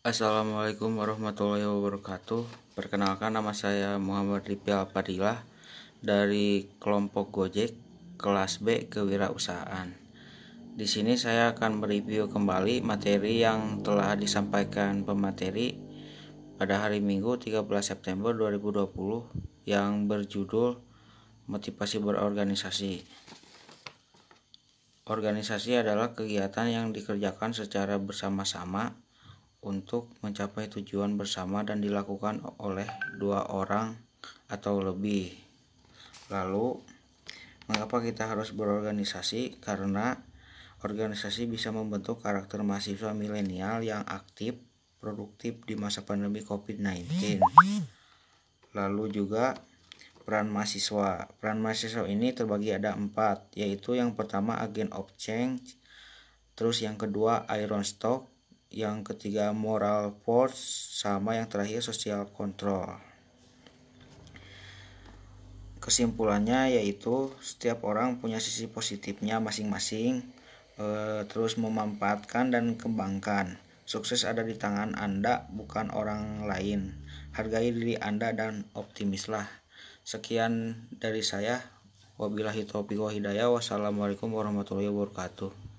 Assalamualaikum warahmatullahi wabarakatuh. Perkenalkan nama saya Muhammad Ripil Padilah dari kelompok Gojek kelas B kewirausahaan. Di sini saya akan mereview kembali materi yang telah disampaikan pemateri pada hari Minggu 13 September 2020 yang berjudul motivasi berorganisasi. Organisasi adalah kegiatan yang dikerjakan secara bersama-sama untuk mencapai tujuan bersama dan dilakukan oleh dua orang atau lebih. Lalu, mengapa kita harus berorganisasi? Karena organisasi bisa membentuk karakter mahasiswa milenial yang aktif, produktif di masa pandemi COVID-19. Lalu juga peran mahasiswa. Peran mahasiswa ini terbagi ada empat, yaitu yang pertama agen of change, terus yang kedua iron stock, yang ketiga moral force sama yang terakhir social control. Kesimpulannya yaitu setiap orang punya sisi positifnya masing-masing e, terus memanfaatkan dan kembangkan. Sukses ada di tangan anda bukan orang lain. Hargai diri anda dan optimislah. Sekian dari saya. Wabillahi taufiq wa hidayah. Wassalamualaikum warahmatullahi wabarakatuh